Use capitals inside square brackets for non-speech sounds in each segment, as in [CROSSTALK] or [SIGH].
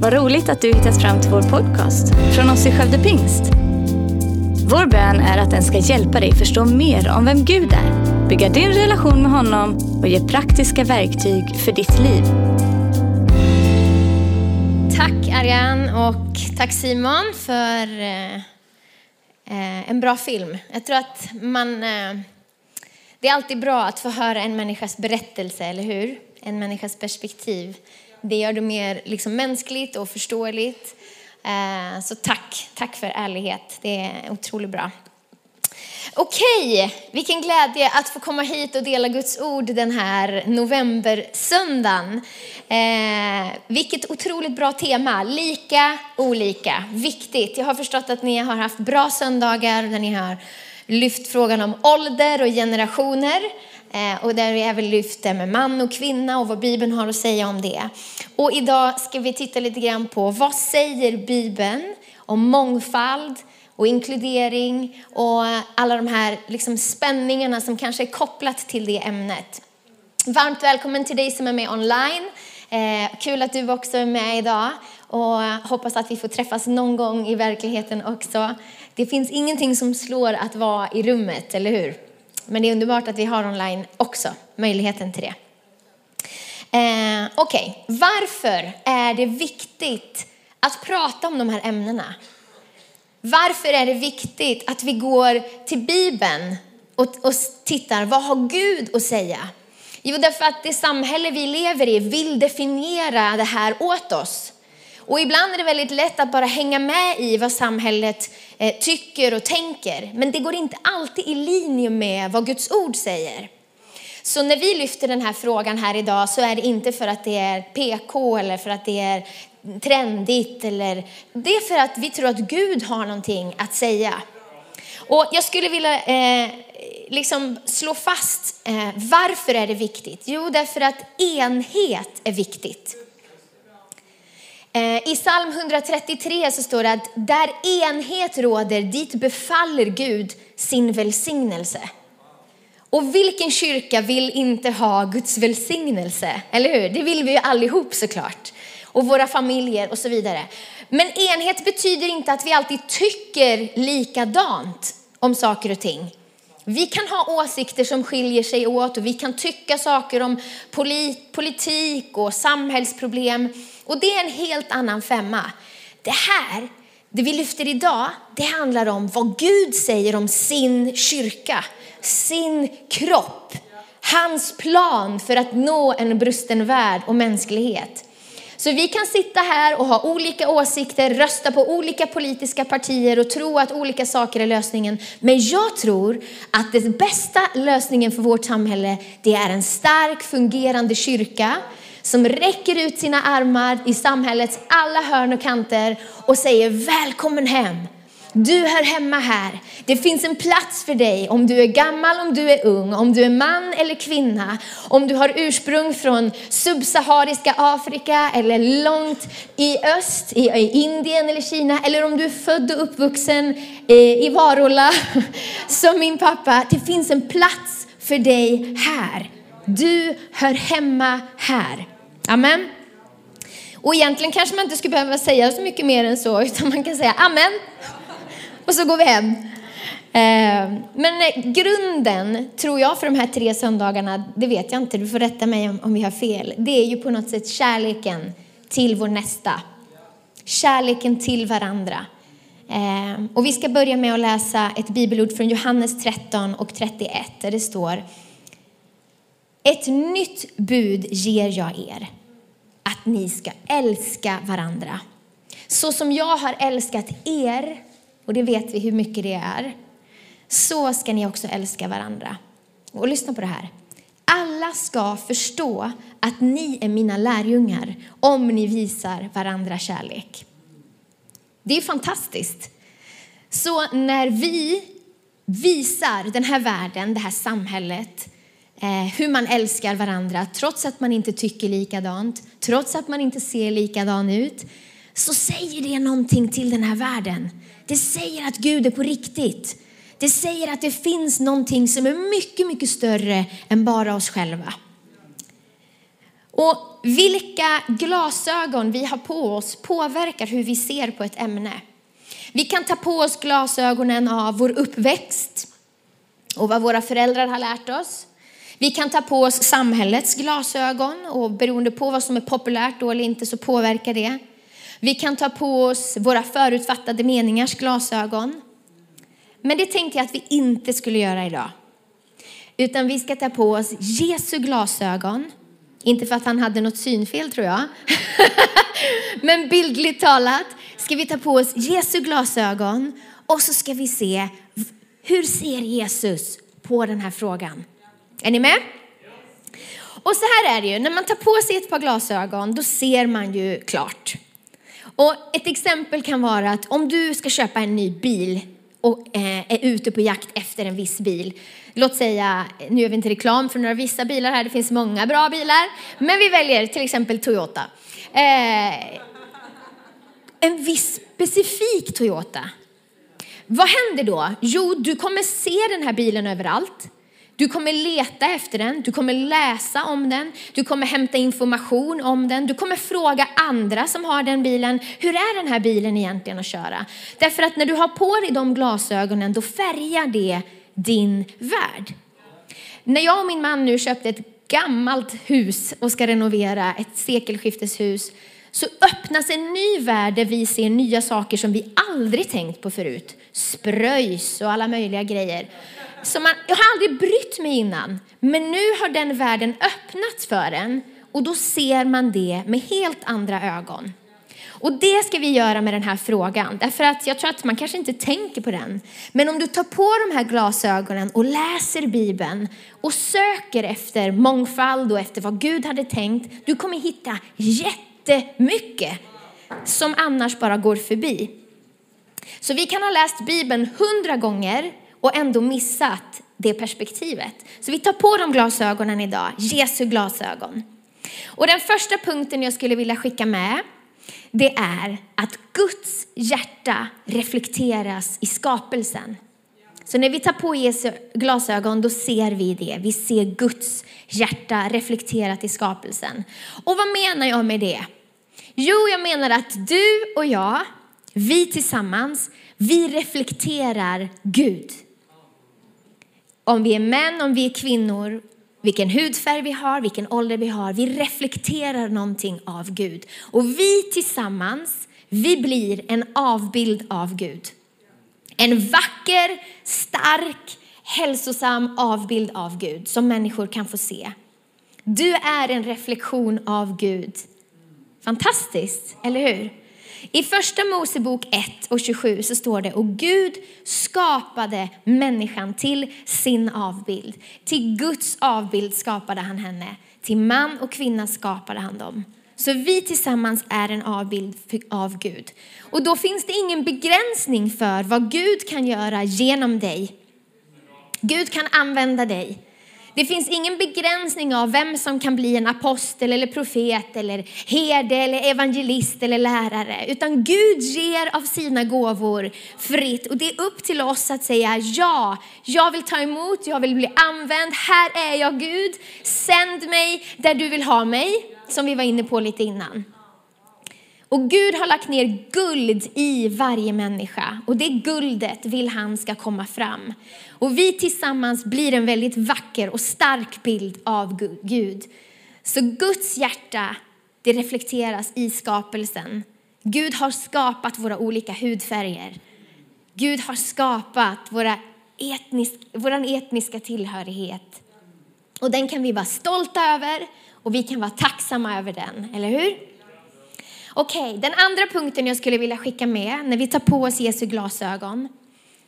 Vad roligt att du hittat fram till vår podcast från oss i Skövde Pingst. Vår bön är att den ska hjälpa dig förstå mer om vem Gud är, bygga din relation med honom och ge praktiska verktyg för ditt liv. Tack Ariane och tack Simon för eh, eh, en bra film. Jag tror att man... Eh, det är alltid bra att få höra en människas berättelse, eller hur? En människas perspektiv. Det gör det mer liksom, mänskligt och förståeligt. Eh, så tack, tack för ärlighet. Det är otroligt bra. Okej, vilken glädje att få komma hit och dela Guds ord den här novembersöndagen. Eh, vilket otroligt bra tema, lika, olika, viktigt. Jag har förstått att ni har haft bra söndagar där ni har lyft frågan om ålder och generationer. Eh, och där vi även lyfter med man och kvinna och vad Bibeln har att säga om det. Och idag ska vi titta lite grann på vad säger Bibeln om mångfald och inkludering och alla de här liksom spänningarna som kanske är kopplat till det ämnet. Varmt välkommen till dig som är med online. Eh, kul att du också är med idag och hoppas att vi får träffas någon gång i verkligheten också. Det finns ingenting som slår att vara i rummet, eller hur? Men det är underbart att vi har online också, möjligheten till det. Eh, Okej, okay. varför är det viktigt att prata om de här ämnena? Varför är det viktigt att vi går till Bibeln och, och tittar, vad har Gud att säga? Jo, därför att det samhälle vi lever i vill definiera det här åt oss. Och ibland är det väldigt lätt att bara hänga med i vad samhället eh, tycker och tänker. Men det går inte alltid i linje med vad Guds ord säger. Så när vi lyfter den här frågan här idag så är det inte för att det är PK eller för att det är trendigt. Eller, det är för att vi tror att Gud har någonting att säga. Och jag skulle vilja eh, liksom slå fast eh, varför är det viktigt? Jo, därför att enhet är viktigt. Eh, I psalm 133 så står det att där enhet råder, dit befaller Gud sin välsignelse. Och vilken kyrka vill inte ha Guds välsignelse? Eller hur? Det vill vi ju allihop såklart. Och våra familjer och så vidare. Men enhet betyder inte att vi alltid tycker likadant om saker och ting. Vi kan ha åsikter som skiljer sig åt och vi kan tycka saker om politik och samhällsproblem. Och det är en helt annan femma. Det här, det vi lyfter idag, det handlar om vad Gud säger om sin kyrka, sin kropp, hans plan för att nå en brusten värld och mänsklighet. Så vi kan sitta här och ha olika åsikter, rösta på olika politiska partier och tro att olika saker är lösningen. Men jag tror att den bästa lösningen för vårt samhälle, det är en stark fungerande kyrka som räcker ut sina armar i samhällets alla hörn och kanter och säger välkommen hem. Du hör hemma här. Det finns en plats för dig om du är gammal, om du är ung, om du är man eller kvinna, om du har ursprung från subsahariska Afrika eller långt i öst, i Indien eller Kina, eller om du är född och uppvuxen i Varola [LAUGHS] som min pappa. Det finns en plats för dig här. Du hör hemma här. Amen. Och egentligen kanske man inte skulle behöva säga så mycket mer än så, [LAUGHS] utan man kan säga amen. Och så går vi hem. Ehm, men eh, grunden, tror jag, för de här tre söndagarna, det vet jag inte, du får rätta mig om vi har fel. Det är ju på något sätt kärleken till vår nästa. Kärleken till varandra. Ehm, och vi ska börja med att läsa ett bibelord från Johannes 13 och 31 där det står ett nytt bud ger jag er att ni ska älska varandra. Så som jag har älskat er, och det vet vi hur mycket det är, så ska ni också älska varandra. Och lyssna på det här. Alla ska förstå att ni är mina lärjungar om ni visar varandra kärlek. Det är fantastiskt. Så när vi visar den här världen, det här samhället, Eh, hur man älskar varandra trots att man inte tycker likadant, trots att man inte ser likadan ut, så säger det någonting till den här världen. Det säger att Gud är på riktigt. Det säger att det finns någonting som är mycket, mycket större än bara oss själva. Och vilka glasögon vi har på oss påverkar hur vi ser på ett ämne. Vi kan ta på oss glasögonen av vår uppväxt och vad våra föräldrar har lärt oss. Vi kan ta på oss samhällets glasögon och beroende på vad som är populärt då eller inte så påverkar det. Vi kan ta på oss våra förutfattade meningars glasögon. Men det tänkte jag att vi inte skulle göra idag. Utan vi ska ta på oss Jesu glasögon. Inte för att han hade något synfel tror jag. [LAUGHS] Men bildligt talat ska vi ta på oss Jesu glasögon och så ska vi se hur ser Jesus på den här frågan. Är ni med? Och så här är det ju, när man tar på sig ett par glasögon då ser man ju klart. Och ett exempel kan vara att om du ska köpa en ny bil och eh, är ute på jakt efter en viss bil. Låt säga, nu gör vi inte reklam för några vissa bilar här, det finns många bra bilar. Men vi väljer till exempel Toyota. Eh, en viss specifik Toyota. Vad händer då? Jo, du kommer se den här bilen överallt. Du kommer leta efter den, du kommer läsa om den, du kommer hämta information om den, du kommer fråga andra som har den bilen, hur är den här bilen egentligen att köra? Därför att när du har på dig de glasögonen då färgar det din värld. När jag och min man nu köpte ett gammalt hus och ska renovera ett sekelskifteshus så öppnas en ny värld där vi ser nya saker som vi aldrig tänkt på förut. Spröjs och alla möjliga grejer som man, jag har aldrig brytt mig innan, men nu har den världen öppnats för en och då ser man det med helt andra ögon. Och det ska vi göra med den här frågan, därför att jag tror att man kanske inte tänker på den. Men om du tar på de här glasögonen och läser Bibeln och söker efter mångfald och efter vad Gud hade tänkt, du kommer hitta jättemycket som annars bara går förbi. Så vi kan ha läst Bibeln hundra gånger och ändå missat det perspektivet. Så vi tar på de glasögonen idag, Jesu glasögon. Och den första punkten jag skulle vilja skicka med, det är att Guds hjärta reflekteras i skapelsen. Så när vi tar på Jesu glasögon, då ser vi det. Vi ser Guds hjärta reflekterat i skapelsen. Och vad menar jag med det? Jo, jag menar att du och jag, vi tillsammans, vi reflekterar Gud om vi är män, om vi är kvinnor, vilken hudfärg vi har, vilken ålder vi har. Vi reflekterar någonting av Gud. Och vi tillsammans, vi blir en avbild av Gud. En vacker, stark, hälsosam avbild av Gud som människor kan få se. Du är en reflektion av Gud. Fantastiskt, eller hur? I första Mosebok 1 och 27 så står det, och Gud skapade människan till sin avbild. Till Guds avbild skapade han henne. Till man och kvinna skapade han dem. Så vi tillsammans är en avbild av Gud. Och då finns det ingen begränsning för vad Gud kan göra genom dig. Gud kan använda dig. Det finns ingen begränsning av vem som kan bli en apostel eller profet eller herde eller evangelist eller lärare. Utan Gud ger av sina gåvor fritt och det är upp till oss att säga ja, jag vill ta emot, jag vill bli använd, här är jag Gud, sänd mig där du vill ha mig, som vi var inne på lite innan. Och Gud har lagt ner guld i varje människa och det guldet vill han ska komma fram. Och vi tillsammans blir en väldigt vacker och stark bild av Gud. Så Guds hjärta, det reflekteras i skapelsen. Gud har skapat våra olika hudfärger. Gud har skapat våra etnisk, vår etniska tillhörighet. Och den kan vi vara stolta över och vi kan vara tacksamma över den, eller hur? Okej, okay, den andra punkten jag skulle vilja skicka med när vi tar på oss Jesu glasögon,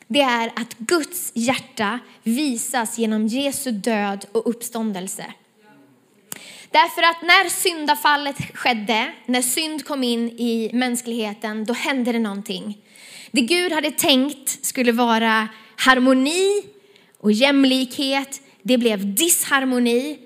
det är att Guds hjärta visas genom Jesu död och uppståndelse. Därför att när syndafallet skedde, när synd kom in i mänskligheten, då hände det någonting. Det Gud hade tänkt skulle vara harmoni och jämlikhet, det blev disharmoni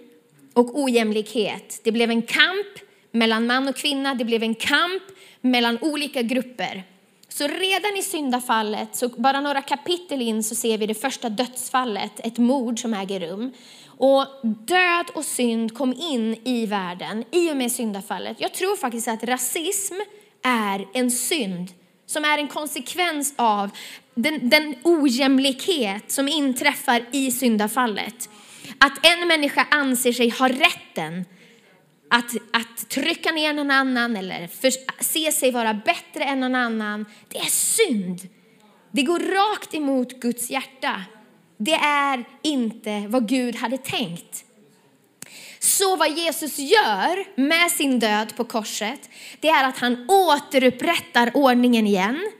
och ojämlikhet. Det blev en kamp mellan man och kvinna, det blev en kamp mellan olika grupper. Så redan i syndafallet, så bara några kapitel in så ser vi det första dödsfallet, ett mord som äger rum. Och död och synd kom in i världen i och med syndafallet. Jag tror faktiskt att rasism är en synd som är en konsekvens av den, den ojämlikhet som inträffar i syndafallet. Att en människa anser sig ha rätten att, att trycka ner någon annan eller för, se sig vara bättre än någon annan, det är synd. Det går rakt emot Guds hjärta. Det är inte vad Gud hade tänkt. Så vad Jesus gör med sin död på korset, det är att han återupprättar ordningen igen.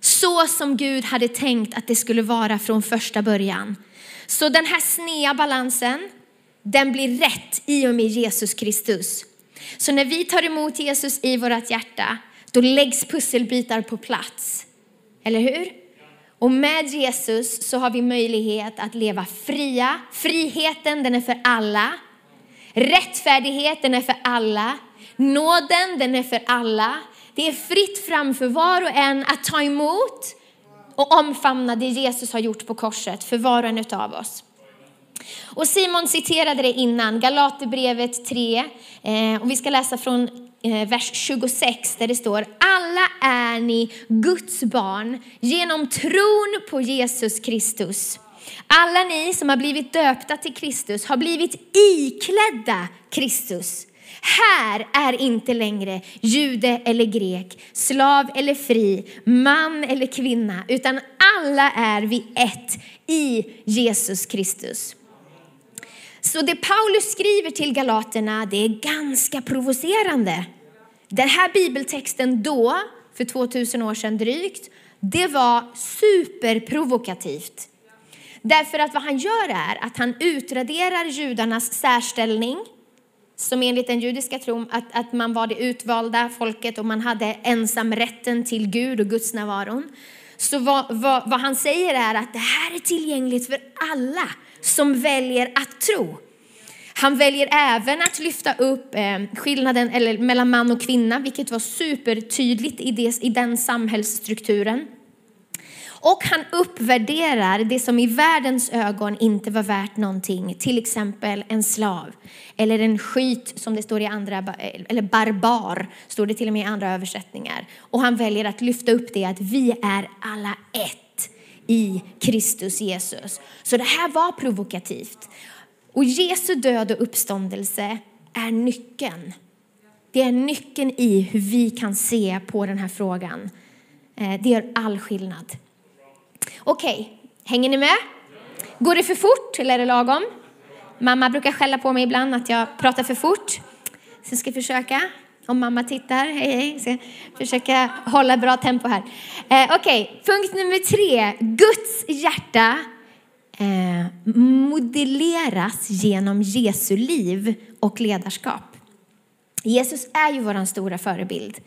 Så som Gud hade tänkt att det skulle vara från första början. Så den här snea balansen, den blir rätt i och med Jesus Kristus. Så när vi tar emot Jesus i vårt hjärta, då läggs pusselbitar på plats. Eller hur? Och med Jesus så har vi möjlighet att leva fria. Friheten den är för alla. Rättfärdigheten är för alla. Nåden den är för alla. Det är fritt fram för var och en att ta emot och omfamna det Jesus har gjort på korset för var och en av oss. Och Simon citerade det innan, Galaterbrevet 3. Eh, och vi ska läsa från eh, vers 26 där det står Alla är ni Guds barn genom tron på Jesus Kristus. Alla ni som har blivit döpta till Kristus har blivit iklädda Kristus. Här är inte längre jude eller grek, slav eller fri, man eller kvinna, utan alla är vi ett i Jesus Kristus. Så det Paulus skriver till galaterna, det är ganska provocerande. Den här bibeltexten då, för 2000 år sedan drygt, det var superprovokativt. Därför att vad han gör är att han utraderar judarnas särställning, som enligt den judiska tron att, att man var det utvalda folket och man hade ensamrätten till Gud och Guds närvaron. Så vad, vad, vad han säger är att det här är tillgängligt för alla som väljer att tro. Han väljer även att lyfta upp eh, skillnaden eller, mellan man och kvinna, vilket var supertydligt i, det, i den samhällsstrukturen. Och han uppvärderar det som i världens ögon inte var värt någonting, till exempel en slav eller en skit som det står i andra, eh, eller barbar, står det till och med i andra översättningar. Och han väljer att lyfta upp det att vi är alla ett i Kristus Jesus. Så det här var provokativt. Och Jesu död och uppståndelse är nyckeln. Det är nyckeln i hur vi kan se på den här frågan. Eh, det gör all skillnad. Okej, okay. hänger ni med? Går det för fort eller är det lagom? Mamma brukar skälla på mig ibland att jag pratar för fort. Så jag ska försöka, om mamma tittar, hej hej, ska försöka hålla bra tempo här. Eh, Okej, okay. punkt nummer tre. Guds hjärta eh, modelleras genom Jesu liv och ledarskap. Jesus är ju vår stora förebild.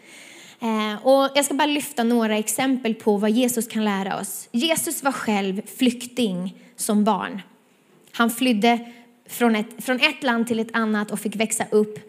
Eh, och jag ska bara lyfta några exempel på vad Jesus kan lära oss. Jesus var själv flykting som barn. Han flydde från ett, från ett land till ett annat och fick växa upp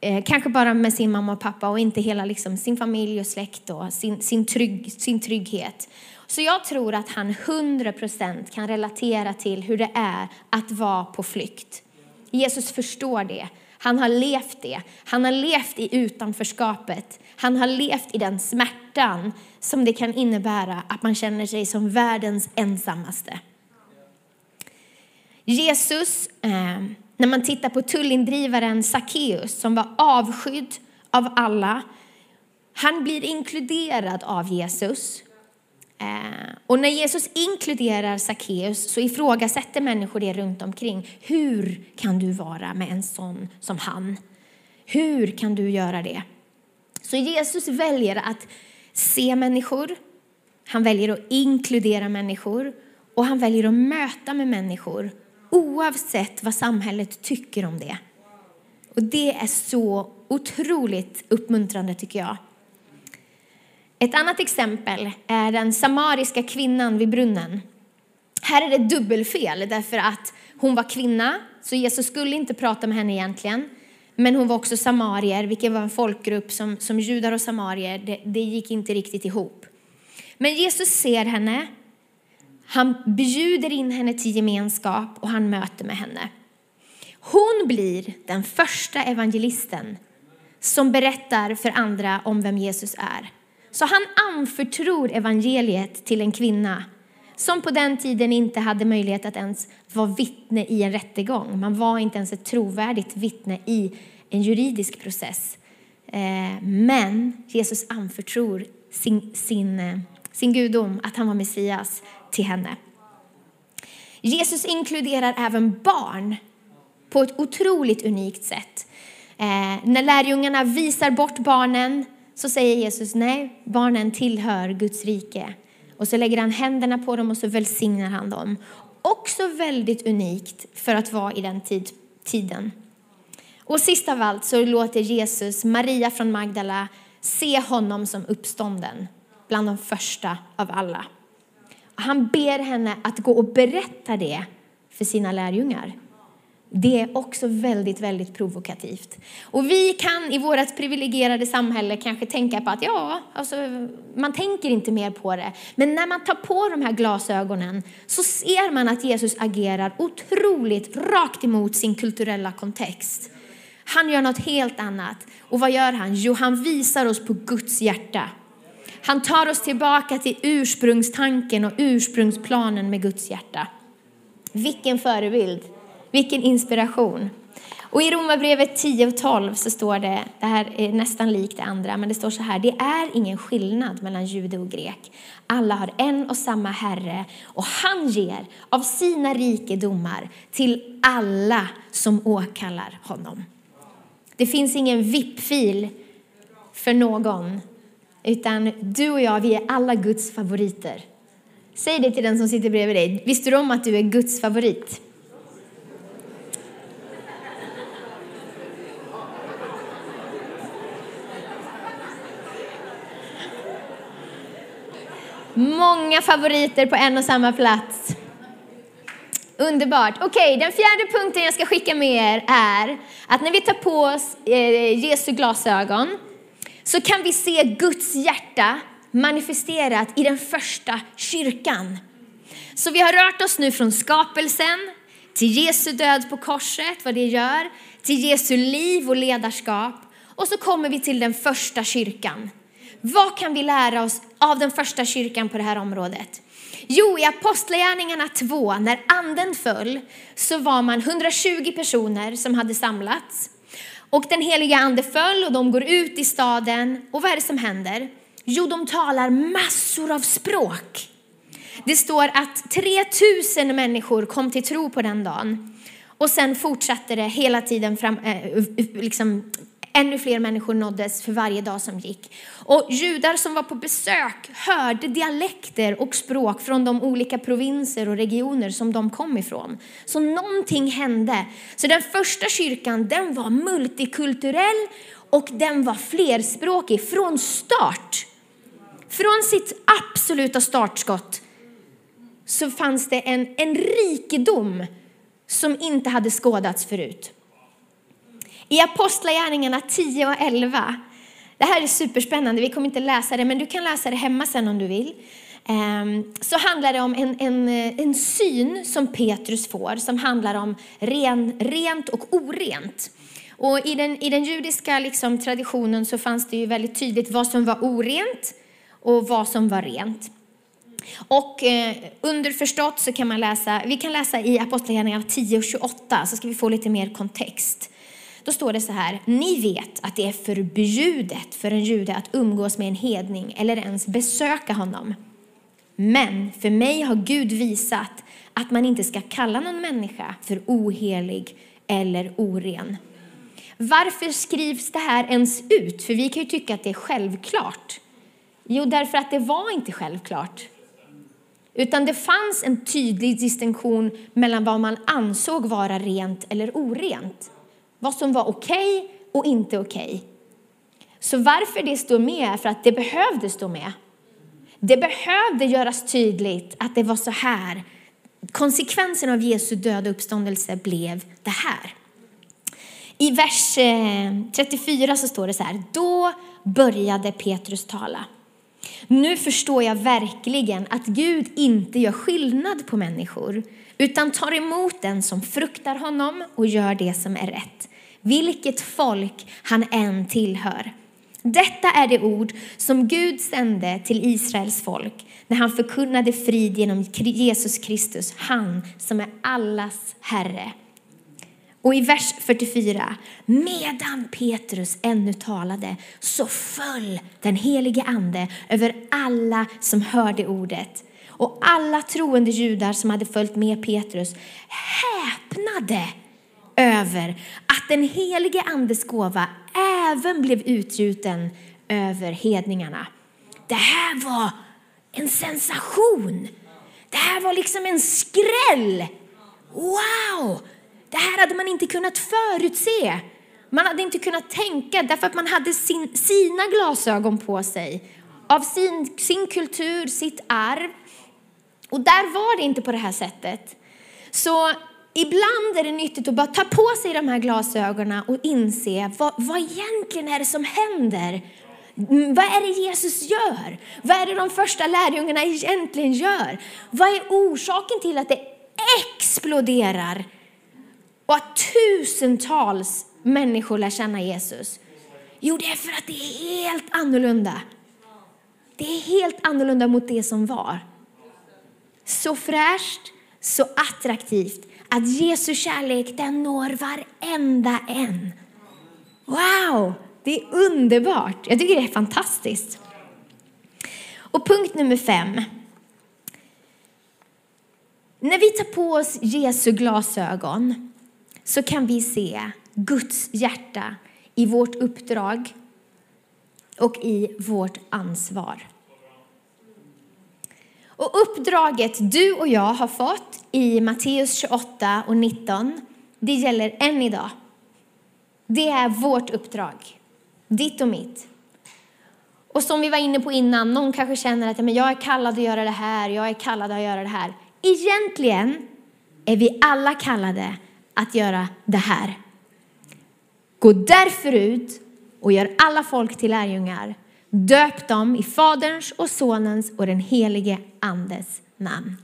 eh, kanske bara med sin mamma och pappa och inte hela liksom, sin familj och släkt och sin, sin, trygg, sin trygghet. Så jag tror att han 100% kan relatera till hur det är att vara på flykt. Jesus förstår det. Han har levt det. Han har levt i utanförskapet. Han har levt i den smärtan som det kan innebära att man känner sig som världens ensammaste. Jesus, eh, när man tittar på tullindrivaren Sackeus som var avskydd av alla, han blir inkluderad av Jesus. Eh, och när Jesus inkluderar Sackeus så ifrågasätter människor det runt omkring. Hur kan du vara med en sån som han? Hur kan du göra det? Så Jesus väljer att se människor, han väljer att inkludera människor och han väljer att möta med människor oavsett vad samhället tycker om det. Och det är så otroligt uppmuntrande tycker jag. Ett annat exempel är den samariska kvinnan vid brunnen. Här är det dubbelfel därför att hon var kvinna, så Jesus skulle inte prata med henne egentligen. Men hon var också samarier, vilket var en folkgrupp som, som judar och samarier, det, det gick inte riktigt ihop. Men Jesus ser henne, han bjuder in henne till gemenskap och han möter med henne. Hon blir den första evangelisten som berättar för andra om vem Jesus är. Så han anförtror evangeliet till en kvinna som på den tiden inte hade möjlighet att ens vara vittne i en rättegång. Man var inte ens ett trovärdigt vittne i en juridisk process. Eh, men Jesus anförtror sin, sin, eh, sin gudom, att han var Messias, till henne. Jesus inkluderar även barn på ett otroligt unikt sätt. Eh, när lärjungarna visar bort barnen så säger Jesus nej, barnen tillhör Guds rike. Och så lägger han händerna på dem och så välsignar han dem. Också väldigt unikt för att vara i den tid, tiden. Och sist av allt så låter Jesus Maria från Magdala se honom som uppstånden, bland de första av alla. Han ber henne att gå och berätta det för sina lärjungar. Det är också väldigt, väldigt provokativt. Och vi kan i vårt privilegierade samhälle kanske tänka på att ja, alltså, man tänker inte mer på det. Men när man tar på de här glasögonen så ser man att Jesus agerar otroligt rakt emot sin kulturella kontext. Han gör något helt annat. Och vad gör han? Jo, han visar oss på Guds hjärta. Han tar oss tillbaka till ursprungstanken och ursprungsplanen med Guds hjärta. Vilken förebild! Vilken inspiration. Och i Romarbrevet 10 och 12 så står det, det här är nästan likt det andra, men det står så här, det är ingen skillnad mellan jude och grek. Alla har en och samma Herre och han ger av sina rikedomar till alla som åkallar honom. Det finns ingen VIP-fil för någon, utan du och jag, vi är alla Guds favoriter. Säg det till den som sitter bredvid dig. Visste du om att du är Guds favorit? Många favoriter på en och samma plats. Underbart. Okej, okay, den fjärde punkten jag ska skicka med er är att när vi tar på oss eh, Jesu glasögon så kan vi se Guds hjärta manifesterat i den första kyrkan. Så vi har rört oss nu från skapelsen till Jesu död på korset, vad det gör, till Jesu liv och ledarskap. Och så kommer vi till den första kyrkan. Vad kan vi lära oss av den första kyrkan på det här området? Jo, i Apostlagärningarna 2, när anden föll, så var man 120 personer som hade samlats. Och den heliga ande föll och de går ut i staden. Och vad är det som händer? Jo, de talar massor av språk. Det står att 3000 människor kom till tro på den dagen. Och sen fortsatte det hela tiden fram, eh, liksom Ännu fler människor nåddes för varje dag som gick. Och judar som var på besök hörde dialekter och språk från de olika provinser och regioner som de kom ifrån. Så någonting hände. Så den första kyrkan den var multikulturell och den var flerspråkig från start. Från sitt absoluta startskott så fanns det en, en rikedom som inte hade skådats förut. I Apostlagärningarna 10 och 11, det här är superspännande, vi kommer inte läsa det, men du kan läsa det hemma sen om du vill. Ehm, så handlar det om en, en, eh, en syn som Petrus får, som handlar om ren, rent och orent. Och i den, i den judiska liksom, traditionen så fanns det ju väldigt tydligt vad som var orent och vad som var rent. Och eh, underförstått så kan man läsa, vi kan läsa i Apostlagärningarna 10 och 28 så ska vi få lite mer kontext. Då står det så här, ni vet att det är förbjudet för en jude att umgås med en hedning eller ens besöka honom. Men för mig har Gud visat att man inte ska kalla någon människa för ohelig eller oren. Varför skrivs det här ens ut? För vi kan ju tycka att det är självklart. Jo, därför att det var inte självklart. Utan det fanns en tydlig distinktion mellan vad man ansåg vara rent eller orent. Vad som var okej okay och inte okej. Okay. Så varför det står med är för att det behövde stå med. Det behövde göras tydligt att det var så här. Konsekvensen av Jesu död och uppståndelse blev det här. I vers eh, 34 så står det så här. Då började Petrus tala. Nu förstår jag verkligen att Gud inte gör skillnad på människor utan tar emot den som fruktar honom och gör det som är rätt, vilket folk han än tillhör. Detta är det ord som Gud sände till Israels folk när han förkunnade frid genom Jesus Kristus, han som är allas Herre. Och i vers 44, medan Petrus ännu talade så föll den helige ande över alla som hörde ordet. Och alla troende judar som hade följt med Petrus häpnade över att den helige andes gåva även blev utgjuten över hedningarna. Det här var en sensation. Det här var liksom en skräll. Wow! Det här hade man inte kunnat förutse. Man hade inte kunnat tänka därför att man hade sin, sina glasögon på sig av sin, sin kultur, sitt arv. Och där var det inte på det här sättet. Så ibland är det nyttigt att bara ta på sig de här glasögonen och inse vad, vad egentligen är det som händer. Mm, vad är det Jesus gör? Vad är det de första lärjungarna egentligen gör? Vad är orsaken till att det exploderar och att tusentals människor lär känna Jesus? Jo, det är för att det är helt annorlunda. Det är helt annorlunda mot det som var. Så fräscht, så attraktivt att Jesu kärlek den når varenda en. Wow, det är underbart. Jag tycker det är fantastiskt. Och punkt nummer fem. När vi tar på oss Jesu glasögon så kan vi se Guds hjärta i vårt uppdrag och i vårt ansvar. Och uppdraget du och jag har fått i Matteus 28 och 19, det gäller än idag. Det är vårt uppdrag, ditt och mitt. Och som vi var inne på innan, någon kanske känner att men jag är kallad att göra det här, jag är kallad att göra det här. Egentligen är vi alla kallade att göra det här. Gå därför ut och gör alla folk till lärjungar. Döp dem i Faderns och Sonens och den helige Andes namn.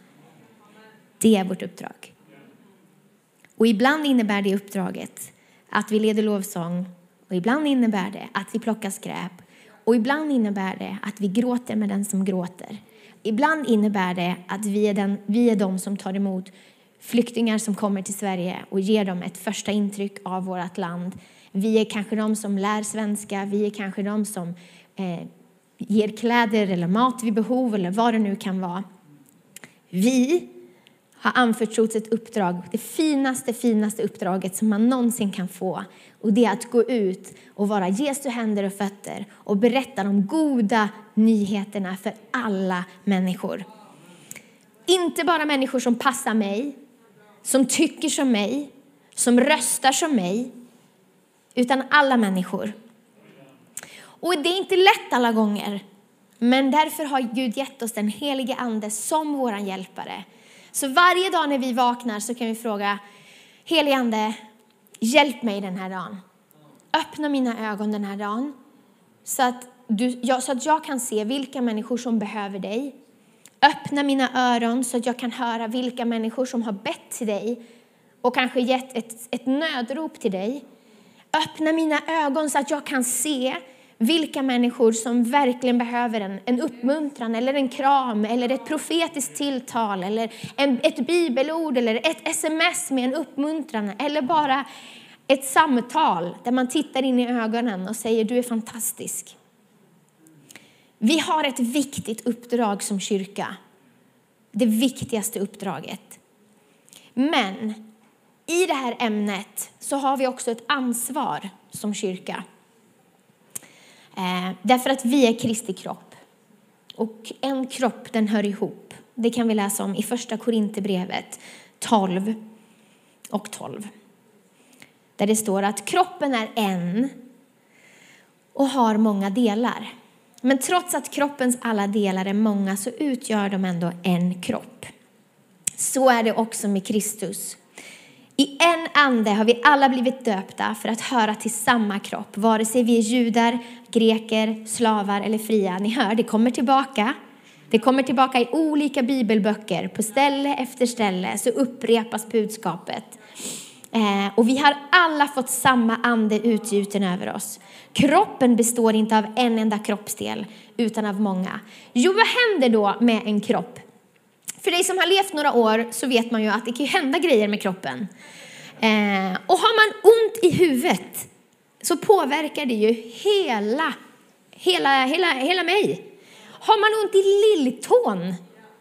Det är vårt uppdrag. Och ibland innebär det uppdraget att vi leder lovsång och ibland innebär det att vi plockar skräp och ibland innebär det att vi gråter med den som gråter. Ibland innebär det att vi är, den, vi är de som tar emot flyktingar som kommer till Sverige och ger dem ett första intryck av vårt land. Vi är kanske de som lär svenska, vi är kanske de som eh, Eh, ger kläder eller mat vid behov eller vad det nu kan vara. Vi har anförtrotts ett uppdrag, det finaste, finaste uppdraget som man någonsin kan få. Och det är att gå ut och vara Jesu händer och fötter och berätta de goda nyheterna för alla människor. Inte bara människor som passar mig, som tycker som mig, som röstar som mig, utan alla människor. Och det är inte lätt alla gånger, men därför har Gud gett oss den helige Ande som vår hjälpare. Så varje dag när vi vaknar så kan vi fråga, helige Ande, hjälp mig den här dagen. Öppna mina ögon den här dagen så att, du, ja, så att jag kan se vilka människor som behöver dig Öppna mina öron så att jag kan höra vilka människor som har bett till dig och kanske gett ett, ett nödrop till dig. Öppna mina ögon så att jag kan se vilka människor som verkligen behöver en, en uppmuntran eller en kram eller ett profetiskt tilltal eller en, ett bibelord eller ett sms med en uppmuntran eller bara ett samtal där man tittar in i ögonen och säger du är fantastisk. Vi har ett viktigt uppdrag som kyrka. Det viktigaste uppdraget. Men i det här ämnet så har vi också ett ansvar som kyrka. Eh, därför att vi är Kristi kropp. Och en kropp den hör ihop. Det kan vi läsa om i första Korinthierbrevet 12 och 12. Där det står att kroppen är en och har många delar. Men trots att kroppens alla delar är många så utgör de ändå en kropp. Så är det också med Kristus. I en ande har vi alla blivit döpta för att höra till samma kropp, vare sig vi är judar, greker, slavar eller fria. Ni hör, det kommer tillbaka. Det kommer tillbaka i olika bibelböcker. På ställe efter ställe så upprepas budskapet. Eh, och vi har alla fått samma ande utgjuten över oss. Kroppen består inte av en enda kroppsdel, utan av många. Jo, vad händer då med en kropp? För dig som har levt några år så vet man ju att det kan hända grejer med kroppen. Eh, och har man ont i huvudet så påverkar det ju hela, hela, hela, hela mig. Har man ont i lilltån,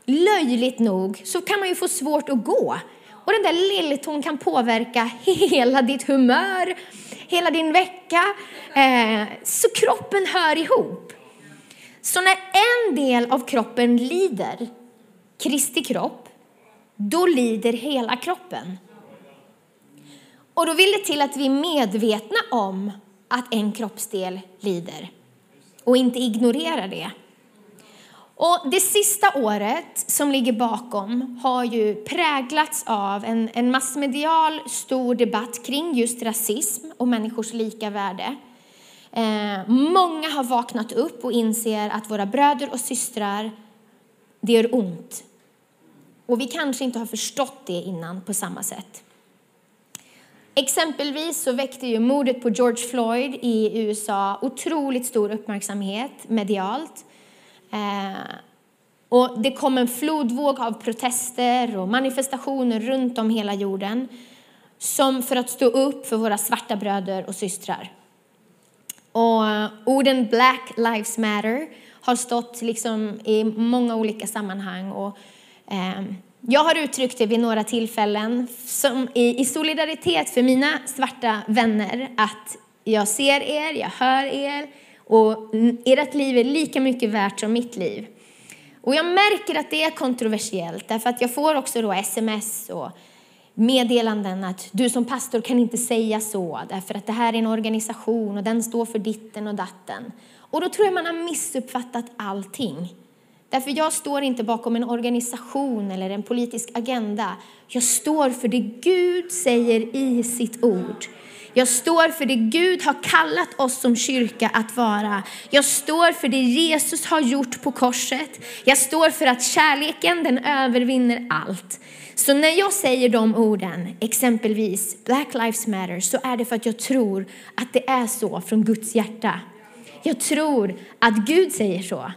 löjligt nog, så kan man ju få svårt att gå. Och den där lilltån kan påverka hela ditt humör, hela din vecka. Eh, så kroppen hör ihop. Så när en del av kroppen lider, Kristi kropp, då lider hela kroppen. Och då vill det till att vi är medvetna om att en kroppsdel lider och inte ignorerar det. Och det sista året som ligger bakom har ju präglats av en, en massmedial stor debatt kring just rasism och människors lika värde. Eh, många har vaknat upp och inser att våra bröder och systrar, det gör ont. Och vi kanske inte har förstått det innan på samma sätt. Exempelvis så väckte ju mordet på George Floyd i USA otroligt stor uppmärksamhet medialt. Eh, och det kom en flodvåg av protester och manifestationer runt om hela jorden som för att stå upp för våra svarta bröder och systrar. Och eh, orden Black Lives Matter har stått liksom i många olika sammanhang. Och, eh, Ehm, jag har uttryckt det vid några tillfällen som i, i solidaritet för mina svarta vänner att jag ser er, jag hör er och ert liv är lika mycket värt som mitt liv. Och jag märker att det är kontroversiellt därför att jag får också då sms och meddelanden att du som pastor kan inte säga så därför att det här är en organisation och den står för ditten och datten. Och då tror jag man har missuppfattat allting. Därför jag står inte bakom en organisation eller en politisk agenda. Jag står för det Gud säger i sitt ord. Jag står för det Gud har kallat oss som kyrka att vara. Jag står för det Jesus har gjort på korset. Jag står för att kärleken den övervinner allt. Så när jag säger de orden, exempelvis Black Lives Matter, så är det för att jag tror att det är så från Guds hjärta. Jag tror att Gud säger så.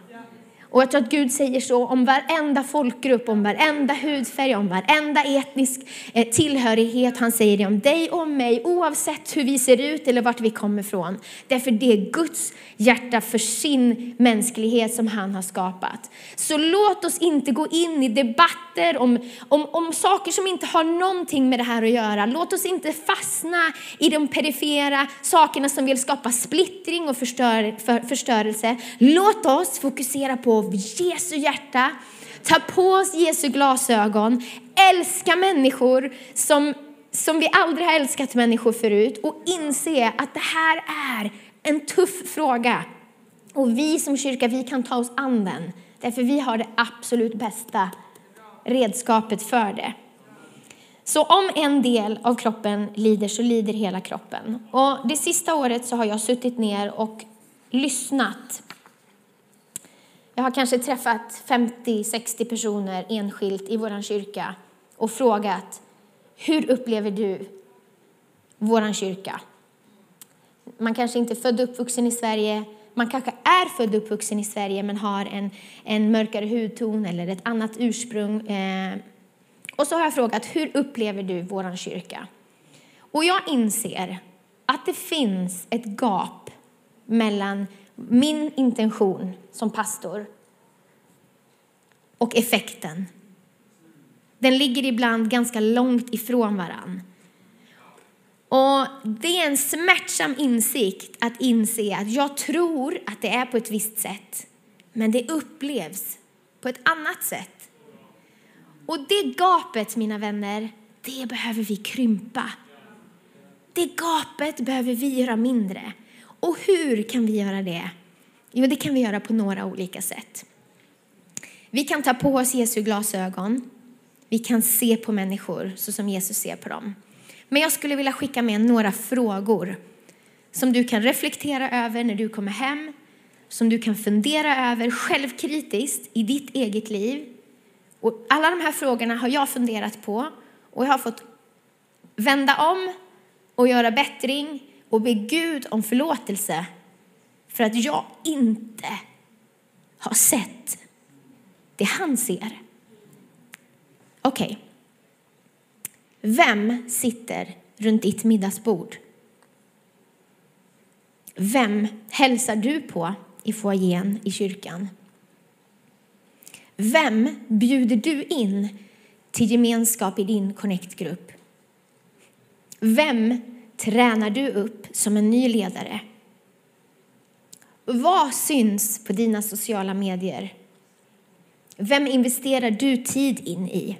Och jag tror att Gud säger så om varenda folkgrupp, om varenda hudfärg, om varenda etnisk eh, tillhörighet. Han säger det om dig och om mig, oavsett hur vi ser ut eller vart vi kommer ifrån. Därför det är Guds hjärta för sin mänsklighet som han har skapat. Så låt oss inte gå in i debatter om, om, om saker som inte har någonting med det här att göra. Låt oss inte fastna i de perifera sakerna som vill skapa splittring och förstör, för, förstörelse. Låt oss fokusera på Jesu hjärta, ta på oss Jesu glasögon, älska människor som, som vi aldrig har älskat människor förut och inse att det här är en tuff fråga. Och vi som kyrka, vi kan ta oss an den. Därför vi har det absolut bästa redskapet för det. Så om en del av kroppen lider så lider hela kroppen. Och det sista året så har jag suttit ner och lyssnat jag har kanske träffat 50-60 personer enskilt i vår kyrka och frågat hur upplever du vår kyrka? Man kanske inte är född och uppvuxen i Sverige. Man kanske är född och uppvuxen i Sverige men har en, en mörkare hudton eller ett annat ursprung. Eh, och så har jag frågat hur upplever du vår kyrka? Och jag inser att det finns ett gap mellan min intention som pastor och effekten. Den ligger ibland ganska långt ifrån varann. Och det är en smärtsam insikt att inse att jag tror att det är på ett visst sätt, men det upplevs på ett annat sätt. Och det gapet, mina vänner, det behöver vi krympa. Det gapet behöver vi göra mindre. Och hur kan vi göra det? Jo, det kan vi göra på några olika sätt. Vi kan ta på oss Jesu glasögon. Vi kan se på människor så som Jesus ser på dem. Men jag skulle vilja skicka med några frågor som du kan reflektera över när du kommer hem, som du kan fundera över självkritiskt i ditt eget liv. Och alla de här frågorna har jag funderat på och jag har fått vända om och göra bättring och be Gud om förlåtelse för att jag inte har sett det han ser. Okej. Okay. Vem sitter runt ditt middagsbord? Vem hälsar du på i foajén i kyrkan? Vem bjuder du in till gemenskap i din connect-grupp? Vem tränar du upp som en ny ledare? Vad syns på dina sociala medier? Vem investerar du tid in i?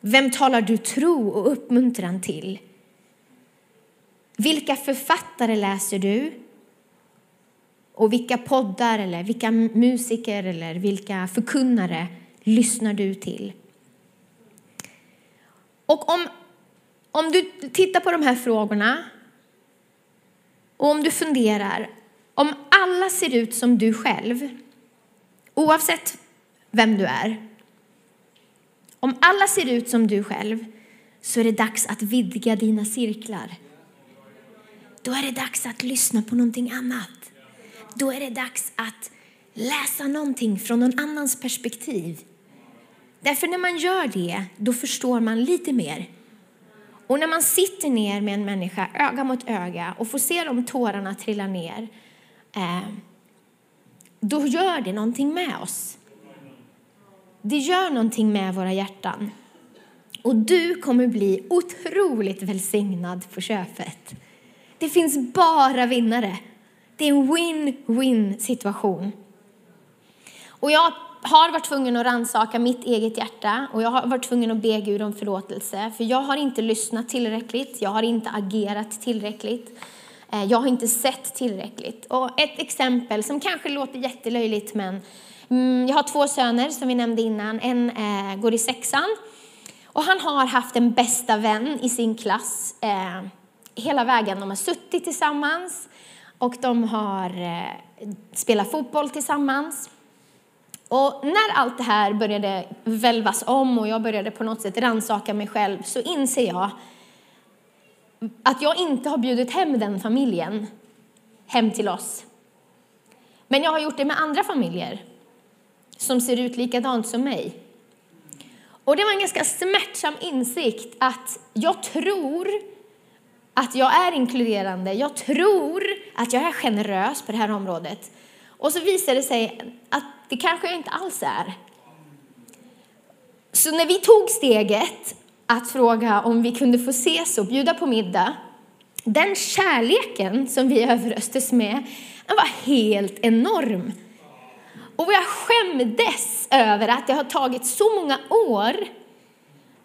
Vem talar du tro och uppmuntran till? Vilka författare läser du? Och vilka poddar eller vilka musiker eller vilka förkunnare lyssnar du till? Och om, om du tittar på de här frågorna och om du funderar, om alla ser ut som du själv, oavsett vem du är, om alla ser ut som du själv så är det dags att vidga dina cirklar. Då är det dags att lyssna på någonting annat. Då är det dags att läsa någonting från någon annans perspektiv. Därför när man gör det, då förstår man lite mer. Och när man sitter ner med en människa öga mot öga och får se de tårarna trilla ner, eh, då gör det någonting med oss. Det gör någonting med våra hjärtan. Och du kommer bli otroligt välsignad på köpet. Det finns bara vinnare. Det är en win-win situation. Och jag har varit tvungen att ransaka mitt eget hjärta och jag har varit tvungen att be Gud om förlåtelse. För jag har inte lyssnat tillräckligt, jag har inte agerat tillräckligt. Eh, jag har inte sett tillräckligt. Och ett exempel som kanske låter jättelöjligt men mm, jag har två söner som vi nämnde innan. En eh, går i sexan och han har haft en bästa vän i sin klass eh, hela vägen. De har suttit tillsammans och de har spelat fotboll tillsammans. Och när allt det här började välvas om och jag började på något sätt ransaka mig själv så inser jag att jag inte har bjudit hem den familjen hem till oss. Men jag har gjort det med andra familjer som ser ut likadant som mig. Och det var en ganska smärtsam insikt att jag tror att jag är inkluderande. Jag tror att jag är generös på det här området. Och så visar det sig att det kanske jag inte alls är. Så när vi tog steget att fråga om vi kunde få ses och bjuda på middag, den kärleken som vi överöstes med, den var helt enorm. Och jag skämdes över att det har tagit så många år.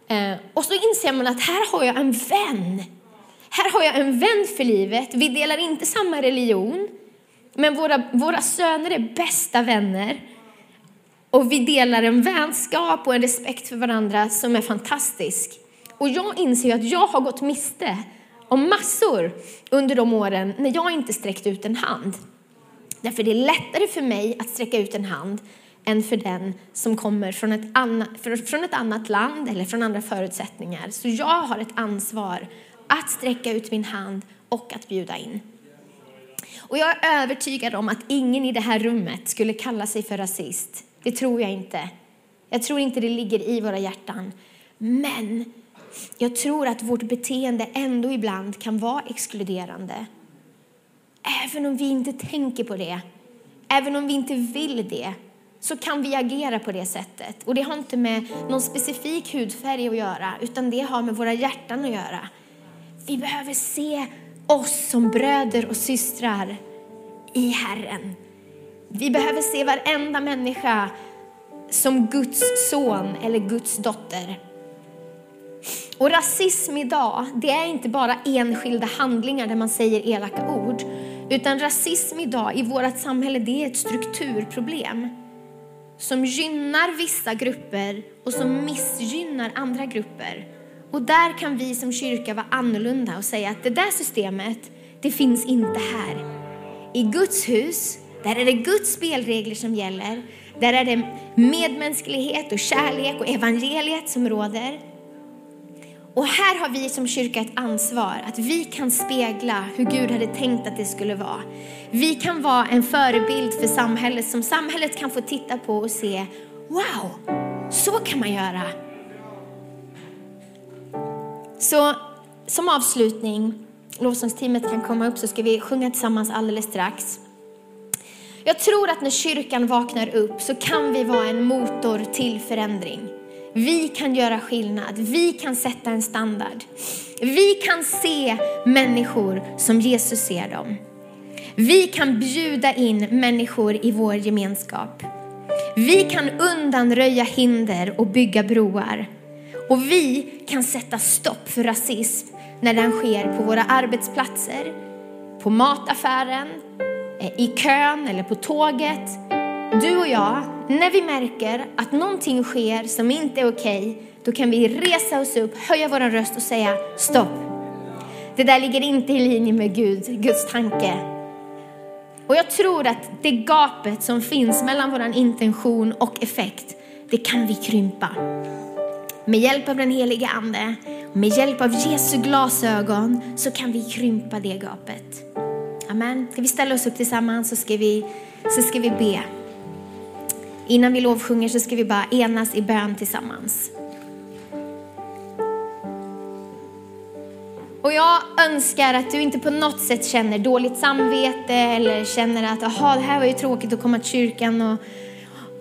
Eh, och så inser man att här har jag en vän här har jag en vän för livet. Vi delar inte samma religion, men våra, våra söner är bästa vänner. Och vi delar en vänskap och en respekt för varandra som är fantastisk. Och jag inser att jag har gått miste om massor under de åren när jag inte sträckt ut en hand. Därför det är lättare för mig att sträcka ut en hand än för den som kommer från ett, annat, från ett annat land eller från andra förutsättningar. Så jag har ett ansvar att sträcka ut min hand och att bjuda in. Och jag är övertygad om att ingen i det här rummet skulle kalla sig för rasist. Det tror jag inte. Jag tror inte det ligger i våra hjärtan. Men jag tror att vårt beteende ändå ibland kan vara exkluderande. Även om vi inte tänker på det, även om vi inte vill det, så kan vi agera på det sättet. Och det har inte med någon specifik hudfärg att göra, utan det har med våra hjärtan att göra. Vi behöver se oss som bröder och systrar i Herren. Vi behöver se varenda människa som Guds son eller Guds dotter. Och rasism idag, det är inte bara enskilda handlingar där man säger elaka ord. Utan rasism idag i vårt samhälle, det är ett strukturproblem. Som gynnar vissa grupper och som missgynnar andra grupper. Och där kan vi som kyrka vara annorlunda och säga att det där systemet, det finns inte här. I Guds hus, där är det Guds spelregler som gäller. Där är det medmänsklighet och kärlek och evangeliet som råder. Och här har vi som kyrka ett ansvar att vi kan spegla hur Gud hade tänkt att det skulle vara. Vi kan vara en förebild för samhället som samhället kan få titta på och se, wow, så kan man göra. Så som avslutning, lovsångsteamet kan komma upp så ska vi sjunga tillsammans alldeles strax. Jag tror att när kyrkan vaknar upp så kan vi vara en motor till förändring. Vi kan göra skillnad, vi kan sätta en standard. Vi kan se människor som Jesus ser dem. Vi kan bjuda in människor i vår gemenskap. Vi kan undanröja hinder och bygga broar. Och vi kan sätta stopp för rasism när den sker på våra arbetsplatser, på mataffären, eh, i kön eller på tåget. Du och jag, när vi märker att någonting sker som inte är okej, då kan vi resa oss upp, höja vår röst och säga stopp. Det där ligger inte i linje med Gud, Guds tanke. Och jag tror att det gapet som finns mellan vår intention och effekt, det kan vi krympa. Med hjälp av den helige Ande, med hjälp av Jesu glasögon så kan vi krympa det gapet. Amen. Ska vi ställa oss upp tillsammans så ska vi, så ska vi be. Innan vi lovsjunger så ska vi bara enas i bön tillsammans. Och jag önskar att du inte på något sätt känner dåligt samvete eller känner att aha, det här var ju tråkigt att komma till kyrkan och,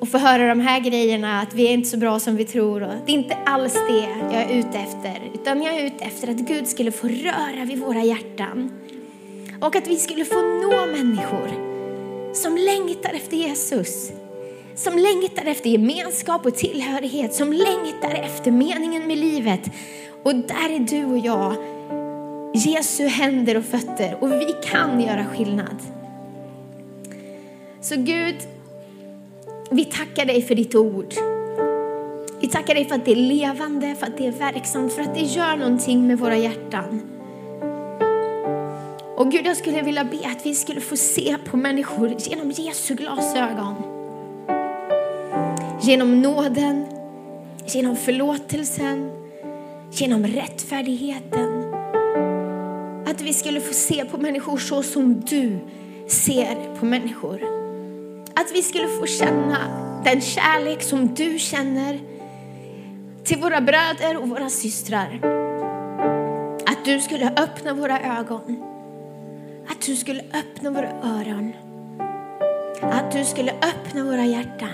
och få höra de här grejerna, att vi är inte så bra som vi tror. Och det är inte alls det jag är ute efter, utan jag är ute efter att Gud skulle få röra vid våra hjärtan. Och att vi skulle få nå människor som längtar efter Jesus. Som längtar efter gemenskap och tillhörighet, som längtar efter meningen med livet. Och där är du och jag Jesu händer och fötter och vi kan göra skillnad. Så Gud, vi tackar dig för ditt ord. Vi tackar dig för att det är levande, för att det är verksamt, för att det gör någonting med våra hjärtan. Och Gud, jag skulle vilja be att vi skulle få se på människor genom Jesu glasögon. Genom nåden, genom förlåtelsen, genom rättfärdigheten att vi skulle få se på människor så som du ser på människor. Att vi skulle få känna den kärlek som du känner till våra bröder och våra systrar. Att du skulle öppna våra ögon. Att du skulle öppna våra öron. Att du skulle öppna våra hjärtan.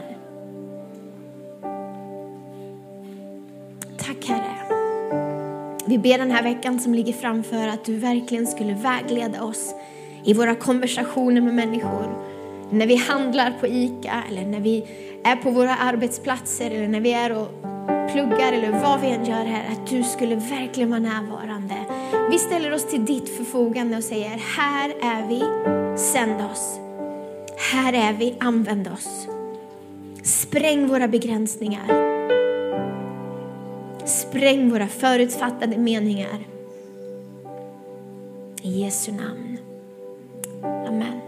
Tack Herre. Vi ber den här veckan som ligger framför att du verkligen skulle vägleda oss i våra konversationer med människor. När vi handlar på ICA eller när vi är på våra arbetsplatser eller när vi är och pluggar eller vad vi än gör här, att du skulle verkligen vara närvarande. Vi ställer oss till ditt förfogande och säger, här är vi, sänd oss. Här är vi, använd oss. Spräng våra begränsningar. Spräng våra förutfattade meningar. I Jesu namn. Amen.